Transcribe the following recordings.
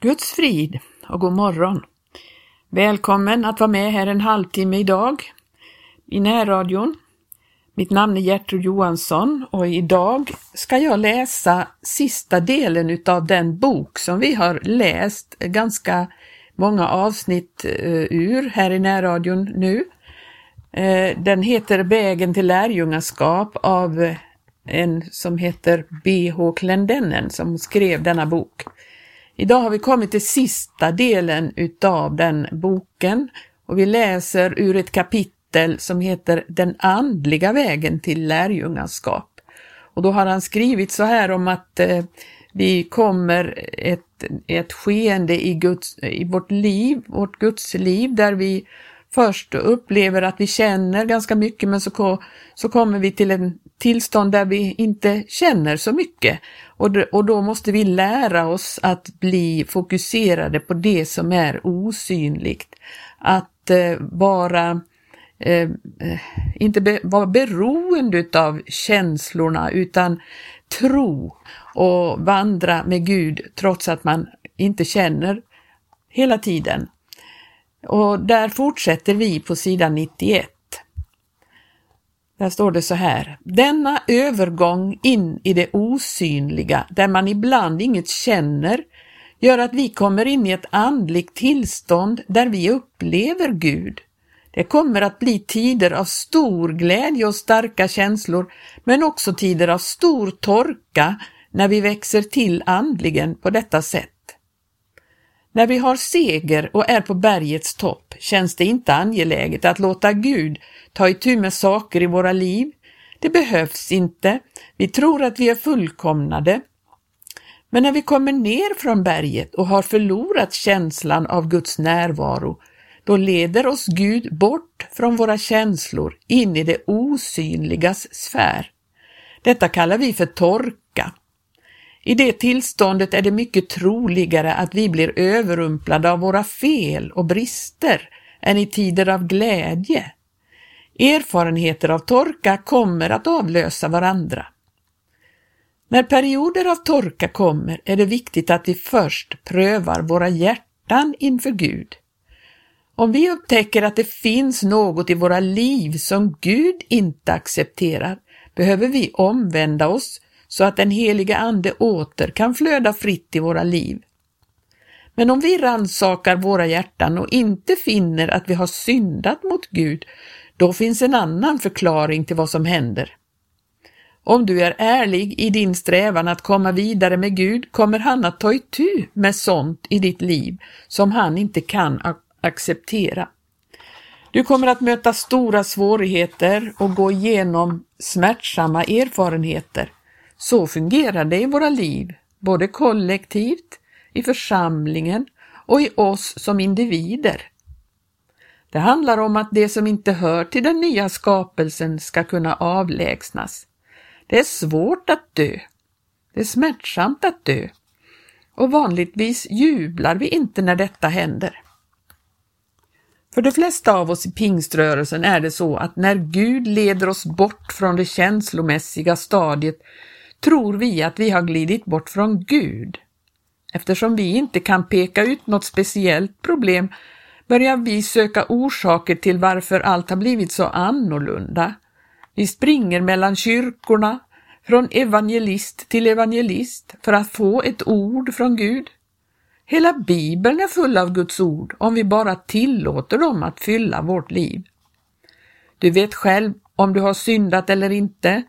Guds frid och god morgon. Välkommen att vara med här en halvtimme idag i närradion. Mitt namn är Gertrud Johansson och idag ska jag läsa sista delen utav den bok som vi har läst ganska många avsnitt eh, ur här i närradion nu. Eh, den heter Vägen till lärjungaskap av en som heter B.H. Klendennen som skrev denna bok. Idag har vi kommit till sista delen utav den boken och vi läser ur ett kapitel som heter Den andliga vägen till lärjungaskap. Och då har han skrivit så här om att eh, vi kommer ett, ett skeende i, Guds, i vårt liv, vårt Guds liv, där vi först upplever att vi känner ganska mycket men så, så kommer vi till en tillstånd där vi inte känner så mycket. Och, och då måste vi lära oss att bli fokuserade på det som är osynligt. Att eh, vara eh, eh, inte be, vara beroende av känslorna utan tro och vandra med Gud trots att man inte känner hela tiden. Och där fortsätter vi på sidan 91. Där står det så här. Denna övergång in i det osynliga, där man ibland inget känner, gör att vi kommer in i ett andligt tillstånd där vi upplever Gud. Det kommer att bli tider av stor glädje och starka känslor, men också tider av stor torka när vi växer till andligen på detta sätt. När vi har seger och är på bergets topp känns det inte angeläget att låta Gud ta itu med saker i våra liv. Det behövs inte. Vi tror att vi är fullkomnade. Men när vi kommer ner från berget och har förlorat känslan av Guds närvaro, då leder oss Gud bort från våra känslor in i det osynligas sfär. Detta kallar vi för torka. I det tillståndet är det mycket troligare att vi blir överrumplade av våra fel och brister än i tider av glädje. Erfarenheter av torka kommer att avlösa varandra. När perioder av torka kommer är det viktigt att vi först prövar våra hjärtan inför Gud. Om vi upptäcker att det finns något i våra liv som Gud inte accepterar behöver vi omvända oss så att den heliga Ande åter kan flöda fritt i våra liv. Men om vi ransakar våra hjärtan och inte finner att vi har syndat mot Gud, då finns en annan förklaring till vad som händer. Om du är ärlig i din strävan att komma vidare med Gud kommer han att ta itu med sånt i ditt liv som han inte kan acceptera. Du kommer att möta stora svårigheter och gå igenom smärtsamma erfarenheter. Så fungerar det i våra liv, både kollektivt, i församlingen och i oss som individer. Det handlar om att det som inte hör till den nya skapelsen ska kunna avlägsnas. Det är svårt att dö. Det är smärtsamt att dö. Och vanligtvis jublar vi inte när detta händer. För de flesta av oss i pingströrelsen är det så att när Gud leder oss bort från det känslomässiga stadiet tror vi att vi har glidit bort från Gud. Eftersom vi inte kan peka ut något speciellt problem börjar vi söka orsaker till varför allt har blivit så annorlunda. Vi springer mellan kyrkorna, från evangelist till evangelist för att få ett ord från Gud. Hela Bibeln är full av Guds ord om vi bara tillåter dem att fylla vårt liv. Du vet själv om du har syndat eller inte.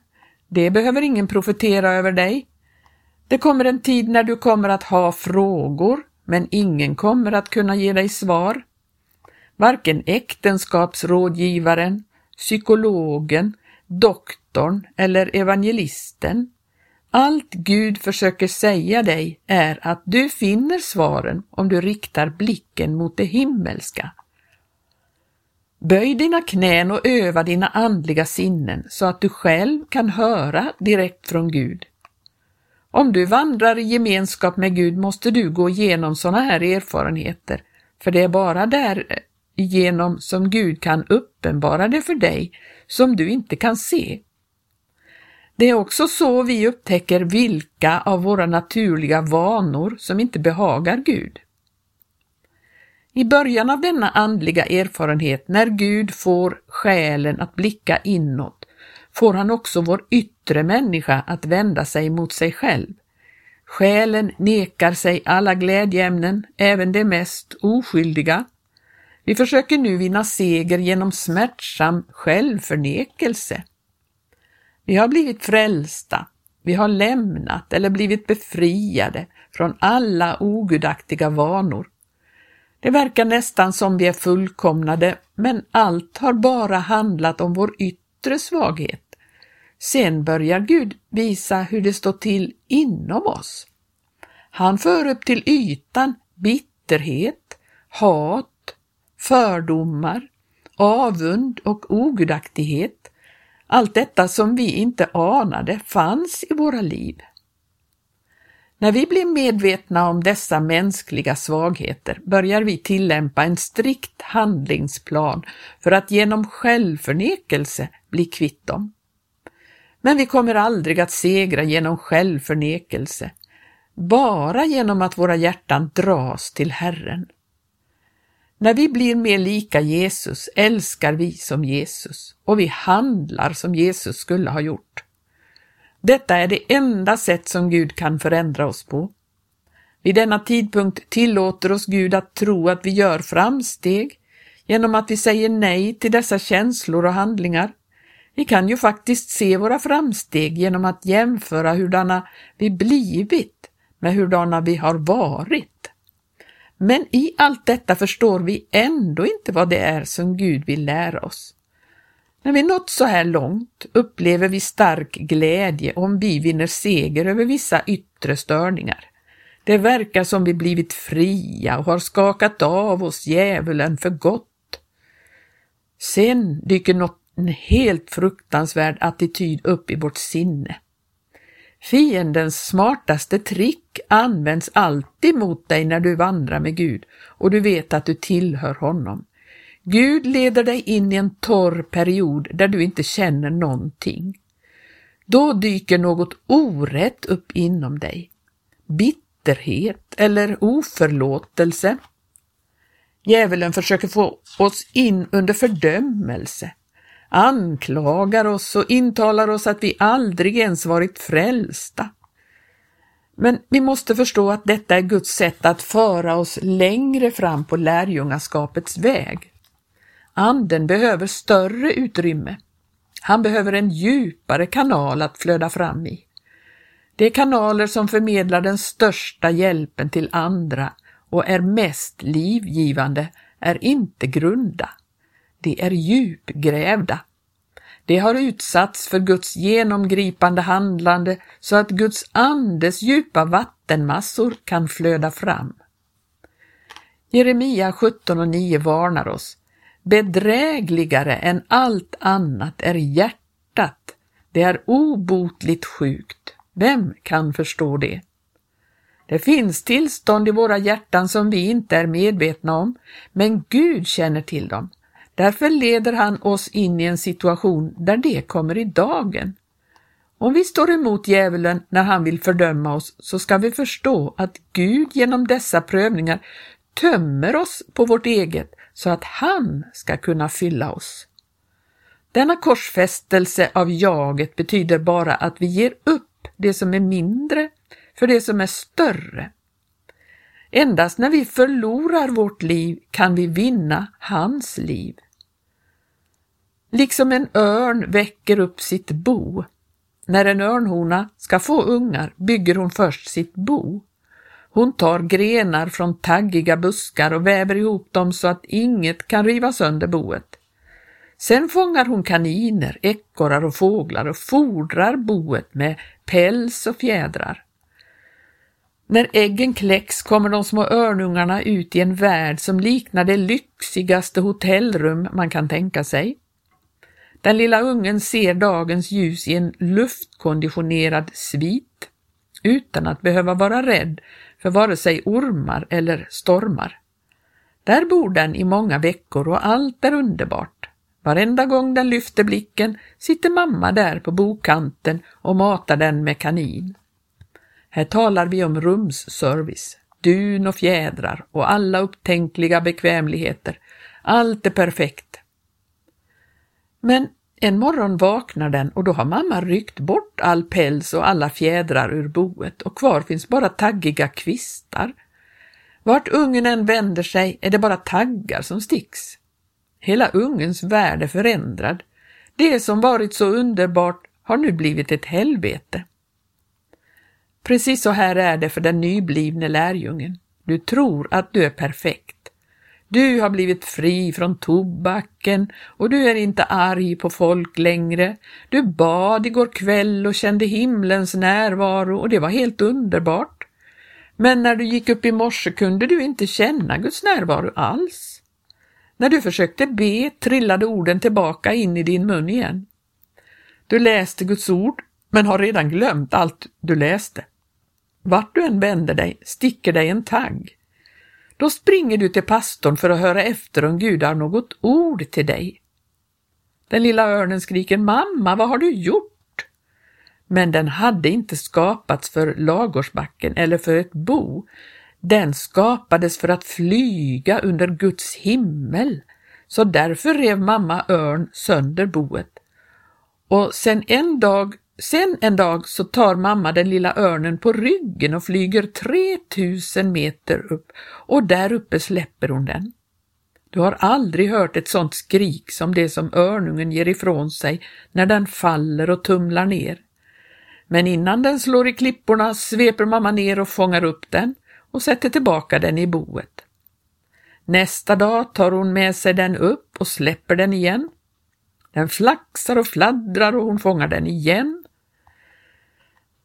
Det behöver ingen profetera över dig. Det kommer en tid när du kommer att ha frågor, men ingen kommer att kunna ge dig svar. Varken äktenskapsrådgivaren, psykologen, doktorn eller evangelisten. Allt Gud försöker säga dig är att du finner svaren om du riktar blicken mot det himmelska. Böj dina knän och öva dina andliga sinnen så att du själv kan höra direkt från Gud. Om du vandrar i gemenskap med Gud måste du gå igenom sådana här erfarenheter, för det är bara där genom som Gud kan uppenbara det för dig som du inte kan se. Det är också så vi upptäcker vilka av våra naturliga vanor som inte behagar Gud. I början av denna andliga erfarenhet, när Gud får själen att blicka inåt, får han också vår yttre människa att vända sig mot sig själv. Själen nekar sig alla glädjeämnen, även de mest oskyldiga. Vi försöker nu vinna seger genom smärtsam självförnekelse. Vi har blivit frälsta, vi har lämnat eller blivit befriade från alla ogudaktiga vanor. Det verkar nästan som vi är fullkomnade, men allt har bara handlat om vår yttre svaghet. Sen börjar Gud visa hur det står till inom oss. Han för upp till ytan bitterhet, hat, fördomar, avund och ogudaktighet. Allt detta som vi inte anade fanns i våra liv. När vi blir medvetna om dessa mänskliga svagheter börjar vi tillämpa en strikt handlingsplan för att genom självförnekelse bli kvitt dem. Men vi kommer aldrig att segra genom självförnekelse, bara genom att våra hjärtan dras till Herren. När vi blir mer lika Jesus älskar vi som Jesus och vi handlar som Jesus skulle ha gjort. Detta är det enda sätt som Gud kan förändra oss på. Vid denna tidpunkt tillåter oss Gud att tro att vi gör framsteg genom att vi säger nej till dessa känslor och handlingar. Vi kan ju faktiskt se våra framsteg genom att jämföra hurdana vi blivit med hurdana vi har varit. Men i allt detta förstår vi ändå inte vad det är som Gud vill lära oss. När vi nått så här långt upplever vi stark glädje om vi vinner seger över vissa yttre störningar. Det verkar som vi blivit fria och har skakat av oss djävulen för gott. Sen dyker något en helt fruktansvärd attityd upp i vårt sinne. Fiendens smartaste trick används alltid mot dig när du vandrar med Gud och du vet att du tillhör honom. Gud leder dig in i en torr period där du inte känner någonting. Då dyker något orätt upp inom dig. Bitterhet eller oförlåtelse. Djävulen försöker få oss in under fördömelse, anklagar oss och intalar oss att vi aldrig ens varit frälsta. Men vi måste förstå att detta är Guds sätt att föra oss längre fram på lärjungaskapets väg. Anden behöver större utrymme. Han behöver en djupare kanal att flöda fram i. De kanaler som förmedlar den största hjälpen till andra och är mest livgivande är inte grunda. De är djupgrävda. De har utsatts för Guds genomgripande handlande så att Guds andes djupa vattenmassor kan flöda fram. Jeremia 17 och 9 varnar oss. Bedrägligare än allt annat är hjärtat. Det är obotligt sjukt. Vem kan förstå det? Det finns tillstånd i våra hjärtan som vi inte är medvetna om, men Gud känner till dem. Därför leder han oss in i en situation där det kommer i dagen. Om vi står emot djävulen när han vill fördöma oss så ska vi förstå att Gud genom dessa prövningar tömmer oss på vårt eget så att han ska kunna fylla oss. Denna korsfästelse av jaget betyder bara att vi ger upp det som är mindre för det som är större. Endast när vi förlorar vårt liv kan vi vinna hans liv. Liksom en örn väcker upp sitt bo. När en örnhona ska få ungar bygger hon först sitt bo. Hon tar grenar från taggiga buskar och väver ihop dem så att inget kan riva sönder boet. Sen fångar hon kaniner, ekorrar och fåglar och fodrar boet med päls och fjädrar. När äggen kläcks kommer de små örnungarna ut i en värld som liknar det lyxigaste hotellrum man kan tänka sig. Den lilla ungen ser dagens ljus i en luftkonditionerad svit utan att behöva vara rädd för vare sig ormar eller stormar. Där bor den i många veckor och allt är underbart. Varenda gång den lyfter blicken sitter mamma där på bokanten och matar den med kanin. Här talar vi om rumsservice, dun och fjädrar och alla upptänkliga bekvämligheter. Allt är perfekt. Men en morgon vaknar den och då har mamma ryckt bort all päls och alla fjädrar ur boet och kvar finns bara taggiga kvistar. Vart ungen än vänder sig är det bara taggar som sticks. Hela ungens värld är förändrad. Det som varit så underbart har nu blivit ett helvete. Precis så här är det för den nyblivne lärjungen. Du tror att du är perfekt. Du har blivit fri från tobaken och du är inte arg på folk längre. Du bad igår kväll och kände himlens närvaro och det var helt underbart. Men när du gick upp i morse kunde du inte känna Guds närvaro alls. När du försökte be trillade orden tillbaka in i din mun igen. Du läste Guds ord men har redan glömt allt du läste. Vart du än vänder dig sticker dig en tagg. Då springer du till pastorn för att höra efter om Gud har något ord till dig. Den lilla örnen skriker Mamma, vad har du gjort? Men den hade inte skapats för lagårdsbacken eller för ett bo. Den skapades för att flyga under Guds himmel. Så därför rev mamma örn sönder boet. Och sen en dag Sen en dag så tar mamma den lilla örnen på ryggen och flyger 3000 meter upp och där uppe släpper hon den. Du har aldrig hört ett sånt skrik som det som örnungen ger ifrån sig när den faller och tumlar ner. Men innan den slår i klipporna sveper mamma ner och fångar upp den och sätter tillbaka den i boet. Nästa dag tar hon med sig den upp och släpper den igen. Den flaxar och fladdrar och hon fångar den igen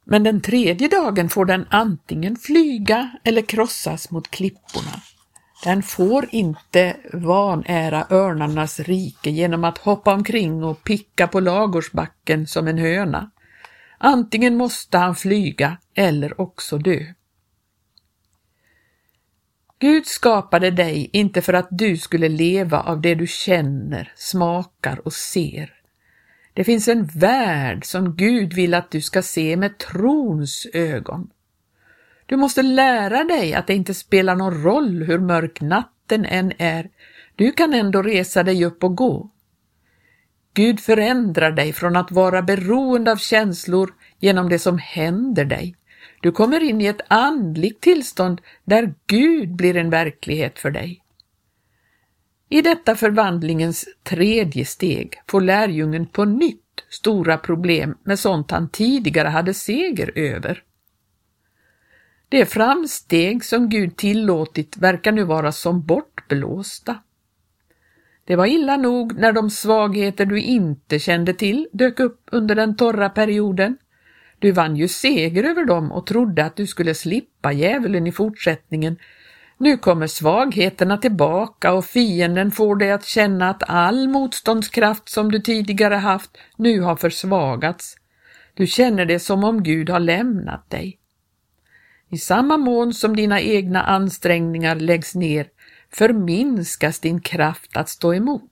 men den tredje dagen får den antingen flyga eller krossas mot klipporna. Den får inte vanära örnarnas rike genom att hoppa omkring och picka på lagårsbacken som en höna. Antingen måste han flyga eller också dö. Gud skapade dig inte för att du skulle leva av det du känner, smakar och ser. Det finns en värld som Gud vill att du ska se med trons ögon. Du måste lära dig att det inte spelar någon roll hur mörk natten än är. Du kan ändå resa dig upp och gå. Gud förändrar dig från att vara beroende av känslor genom det som händer dig. Du kommer in i ett andligt tillstånd där Gud blir en verklighet för dig. I detta förvandlingens tredje steg får lärjungen på nytt stora problem med sånt han tidigare hade seger över. De framsteg som Gud tillåtit verkar nu vara som bortblåsta. Det var illa nog när de svagheter du inte kände till dök upp under den torra perioden. Du vann ju seger över dem och trodde att du skulle slippa djävulen i fortsättningen nu kommer svagheterna tillbaka och fienden får dig att känna att all motståndskraft som du tidigare haft nu har försvagats. Du känner det som om Gud har lämnat dig. I samma mån som dina egna ansträngningar läggs ner förminskas din kraft att stå emot.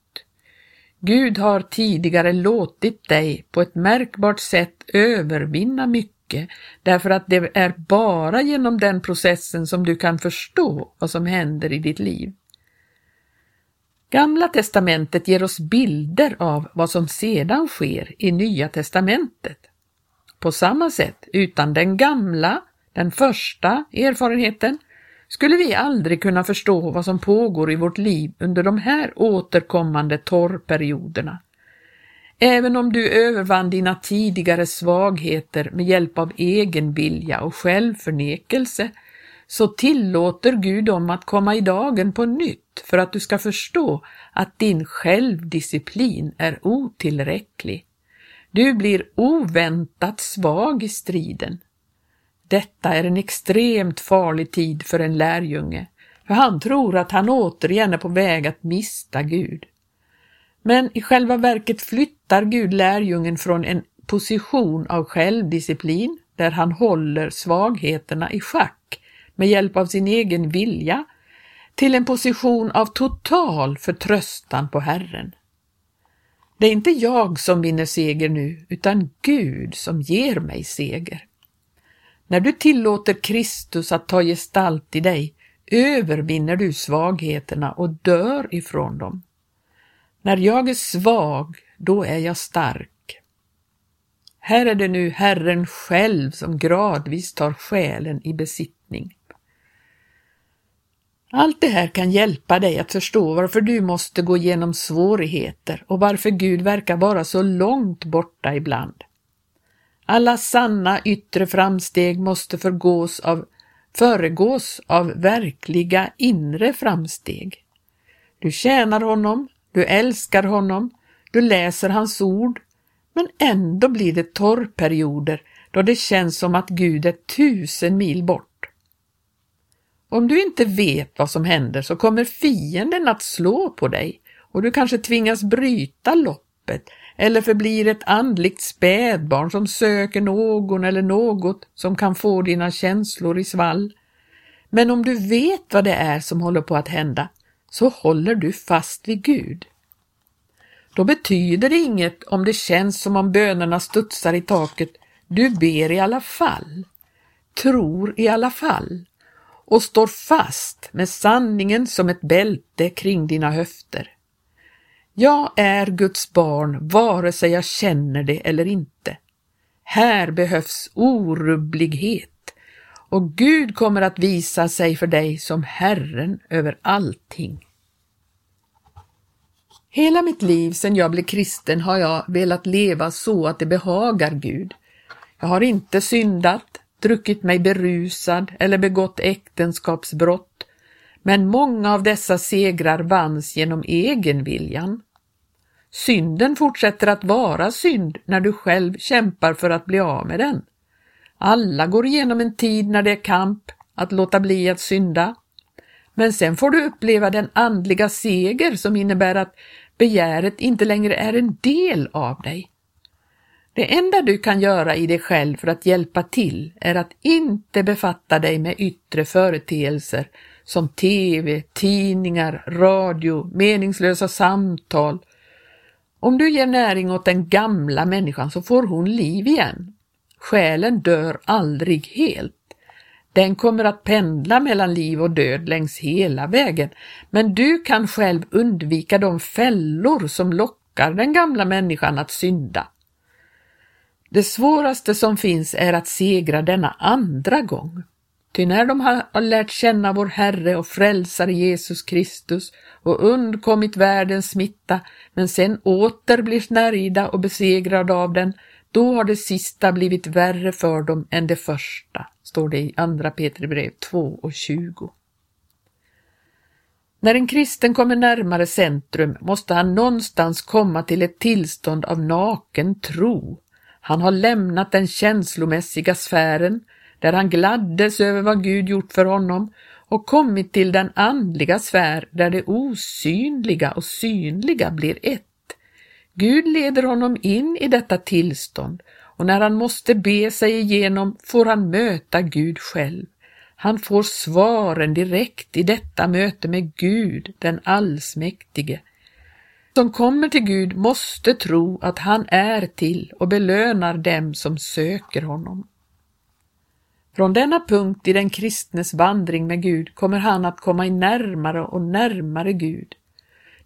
Gud har tidigare låtit dig på ett märkbart sätt övervinna mycket mycket därför att det är bara genom den processen som du kan förstå vad som händer i ditt liv. Gamla testamentet ger oss bilder av vad som sedan sker i Nya testamentet. På samma sätt, utan den gamla, den första erfarenheten, skulle vi aldrig kunna förstå vad som pågår i vårt liv under de här återkommande torrperioderna. Även om du övervann dina tidigare svagheter med hjälp av egen vilja och självförnekelse, så tillåter Gud dem att komma i dagen på nytt för att du ska förstå att din självdisciplin är otillräcklig. Du blir oväntat svag i striden. Detta är en extremt farlig tid för en lärjunge, för han tror att han återigen är på väg att mista Gud. Men i själva verket flyttar Gud lärjungen från en position av självdisciplin där han håller svagheterna i schack med hjälp av sin egen vilja till en position av total förtröstan på Herren. Det är inte jag som vinner seger nu, utan Gud som ger mig seger. När du tillåter Kristus att ta gestalt i dig övervinner du svagheterna och dör ifrån dem. När jag är svag, då är jag stark. Här är det nu Herren själv som gradvis tar själen i besittning. Allt det här kan hjälpa dig att förstå varför du måste gå igenom svårigheter och varför Gud verkar vara så långt borta ibland. Alla sanna yttre framsteg måste förgås av, föregås av verkliga inre framsteg. Du tjänar honom, du älskar honom, du läser hans ord, men ändå blir det torrperioder då det känns som att Gud är tusen mil bort. Om du inte vet vad som händer så kommer fienden att slå på dig och du kanske tvingas bryta loppet eller förblir ett andligt spädbarn som söker någon eller något som kan få dina känslor i svall. Men om du vet vad det är som håller på att hända så håller du fast vid Gud. Då betyder det inget om det känns som om bönerna studsar i taket. Du ber i alla fall, tror i alla fall och står fast med sanningen som ett bälte kring dina höfter. Jag är Guds barn vare sig jag känner det eller inte. Här behövs orubblighet och Gud kommer att visa sig för dig som Herren över allting. Hela mitt liv sedan jag blev kristen har jag velat leva så att det behagar Gud. Jag har inte syndat, druckit mig berusad eller begått äktenskapsbrott, men många av dessa segrar vanns genom egenviljan. Synden fortsätter att vara synd när du själv kämpar för att bli av med den. Alla går igenom en tid när det är kamp att låta bli att synda. Men sen får du uppleva den andliga seger som innebär att begäret inte längre är en del av dig. Det enda du kan göra i dig själv för att hjälpa till är att inte befatta dig med yttre företeelser som tv, tidningar, radio, meningslösa samtal. Om du ger näring åt den gamla människan så får hon liv igen. Själen dör aldrig helt. Den kommer att pendla mellan liv och död längs hela vägen, men du kan själv undvika de fällor som lockar den gamla människan att synda. Det svåraste som finns är att segra denna andra gång. Ty när de har lärt känna vår Herre och Frälsare Jesus Kristus och undkommit världens smitta, men sen åter blir snärjda och besegrade av den, då har det sista blivit värre för dem än det första, står det i Andra Petri brev 2 och 20. När en kristen kommer närmare centrum måste han någonstans komma till ett tillstånd av naken tro han har lämnat den känslomässiga sfären, där han gladdes över vad Gud gjort för honom, och kommit till den andliga sfär där det osynliga och synliga blir ett. Gud leder honom in i detta tillstånd och när han måste be sig igenom får han möta Gud själv. Han får svaren direkt i detta möte med Gud, den allsmäktige som kommer till Gud måste tro att han är till och belönar dem som söker honom. Från denna punkt i den kristnes vandring med Gud kommer han att komma närmare och närmare Gud.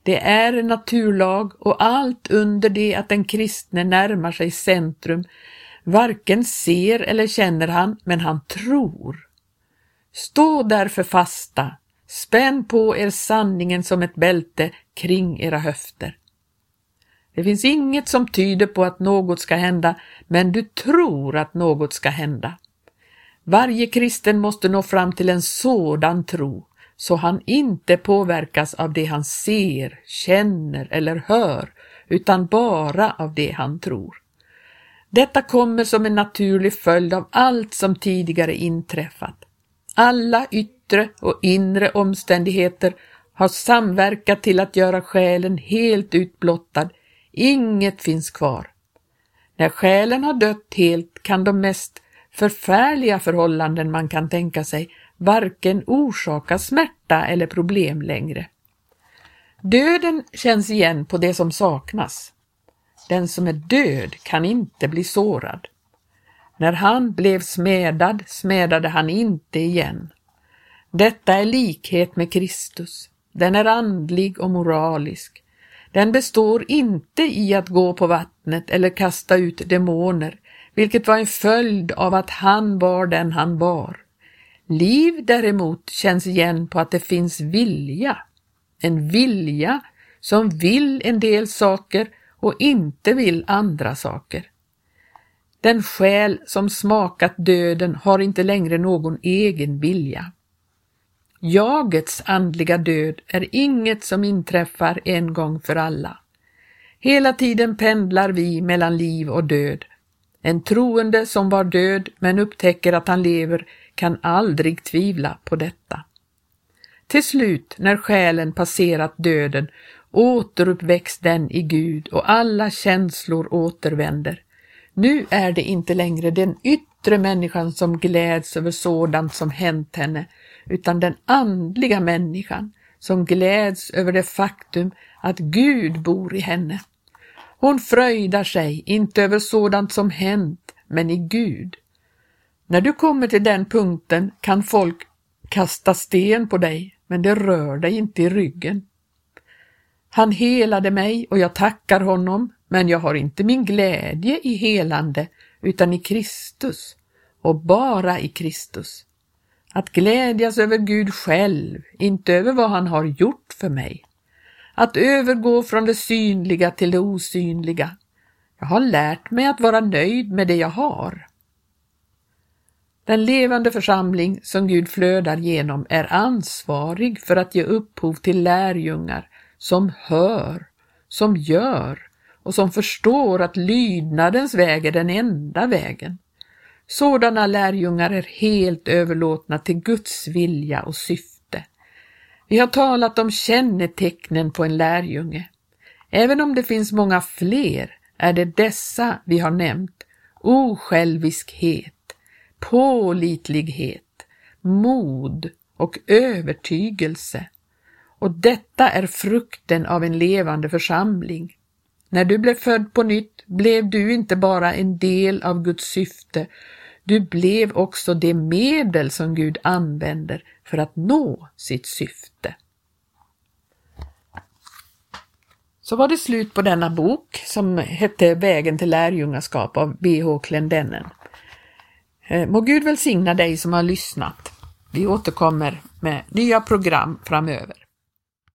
Det är en naturlag och allt under det att den kristne närmar sig centrum varken ser eller känner han, men han tror. Stå därför fasta, Spänn på er sanningen som ett bälte kring era höfter. Det finns inget som tyder på att något ska hända, men du tror att något ska hända. Varje kristen måste nå fram till en sådan tro, så han inte påverkas av det han ser, känner eller hör, utan bara av det han tror. Detta kommer som en naturlig följd av allt som tidigare inträffat. Alla yttre och inre omständigheter har samverkat till att göra själen helt utblottad. Inget finns kvar. När själen har dött helt kan de mest förfärliga förhållanden man kan tänka sig varken orsaka smärta eller problem längre. Döden känns igen på det som saknas. den som är död kan inte bli sårad. När han blev smädad smädade han inte igen. Detta är likhet med Kristus. Den är andlig och moralisk. Den består inte i att gå på vattnet eller kasta ut demoner, vilket var en följd av att han var den han var. Liv däremot känns igen på att det finns vilja. En vilja som vill en del saker och inte vill andra saker. Den själ som smakat döden har inte längre någon egen vilja. Jagets andliga död är inget som inträffar en gång för alla. Hela tiden pendlar vi mellan liv och död. En troende som var död men upptäcker att han lever kan aldrig tvivla på detta. Till slut, när själen passerat döden, återuppväcks den i Gud och alla känslor återvänder. Nu är det inte längre den yttre människan som gläds över sådant som hänt henne, utan den andliga människan som gläds över det faktum att Gud bor i henne. Hon fröjdar sig inte över sådant som hänt, men i Gud. När du kommer till den punkten kan folk kasta sten på dig, men det rör dig inte i ryggen. Han helade mig och jag tackar honom, men jag har inte min glädje i helande utan i Kristus och bara i Kristus. Att glädjas över Gud själv, inte över vad han har gjort för mig. Att övergå från det synliga till det osynliga. Jag har lärt mig att vara nöjd med det jag har. Den levande församling som Gud flödar genom är ansvarig för att ge upphov till lärjungar som hör, som gör och som förstår att lydnadens väg är den enda vägen. Sådana lärjungar är helt överlåtna till Guds vilja och syfte. Vi har talat om kännetecknen på en lärjunge. Även om det finns många fler är det dessa vi har nämnt. Osjälviskhet, pålitlighet, mod och övertygelse. Och detta är frukten av en levande församling. När du blev född på nytt blev du inte bara en del av Guds syfte, du blev också det medel som Gud använder för att nå sitt syfte. Så var det slut på denna bok som hette Vägen till lärjungaskap av B.H. Klendennen. Eh, må Gud välsigna dig som har lyssnat. Vi återkommer med nya program framöver.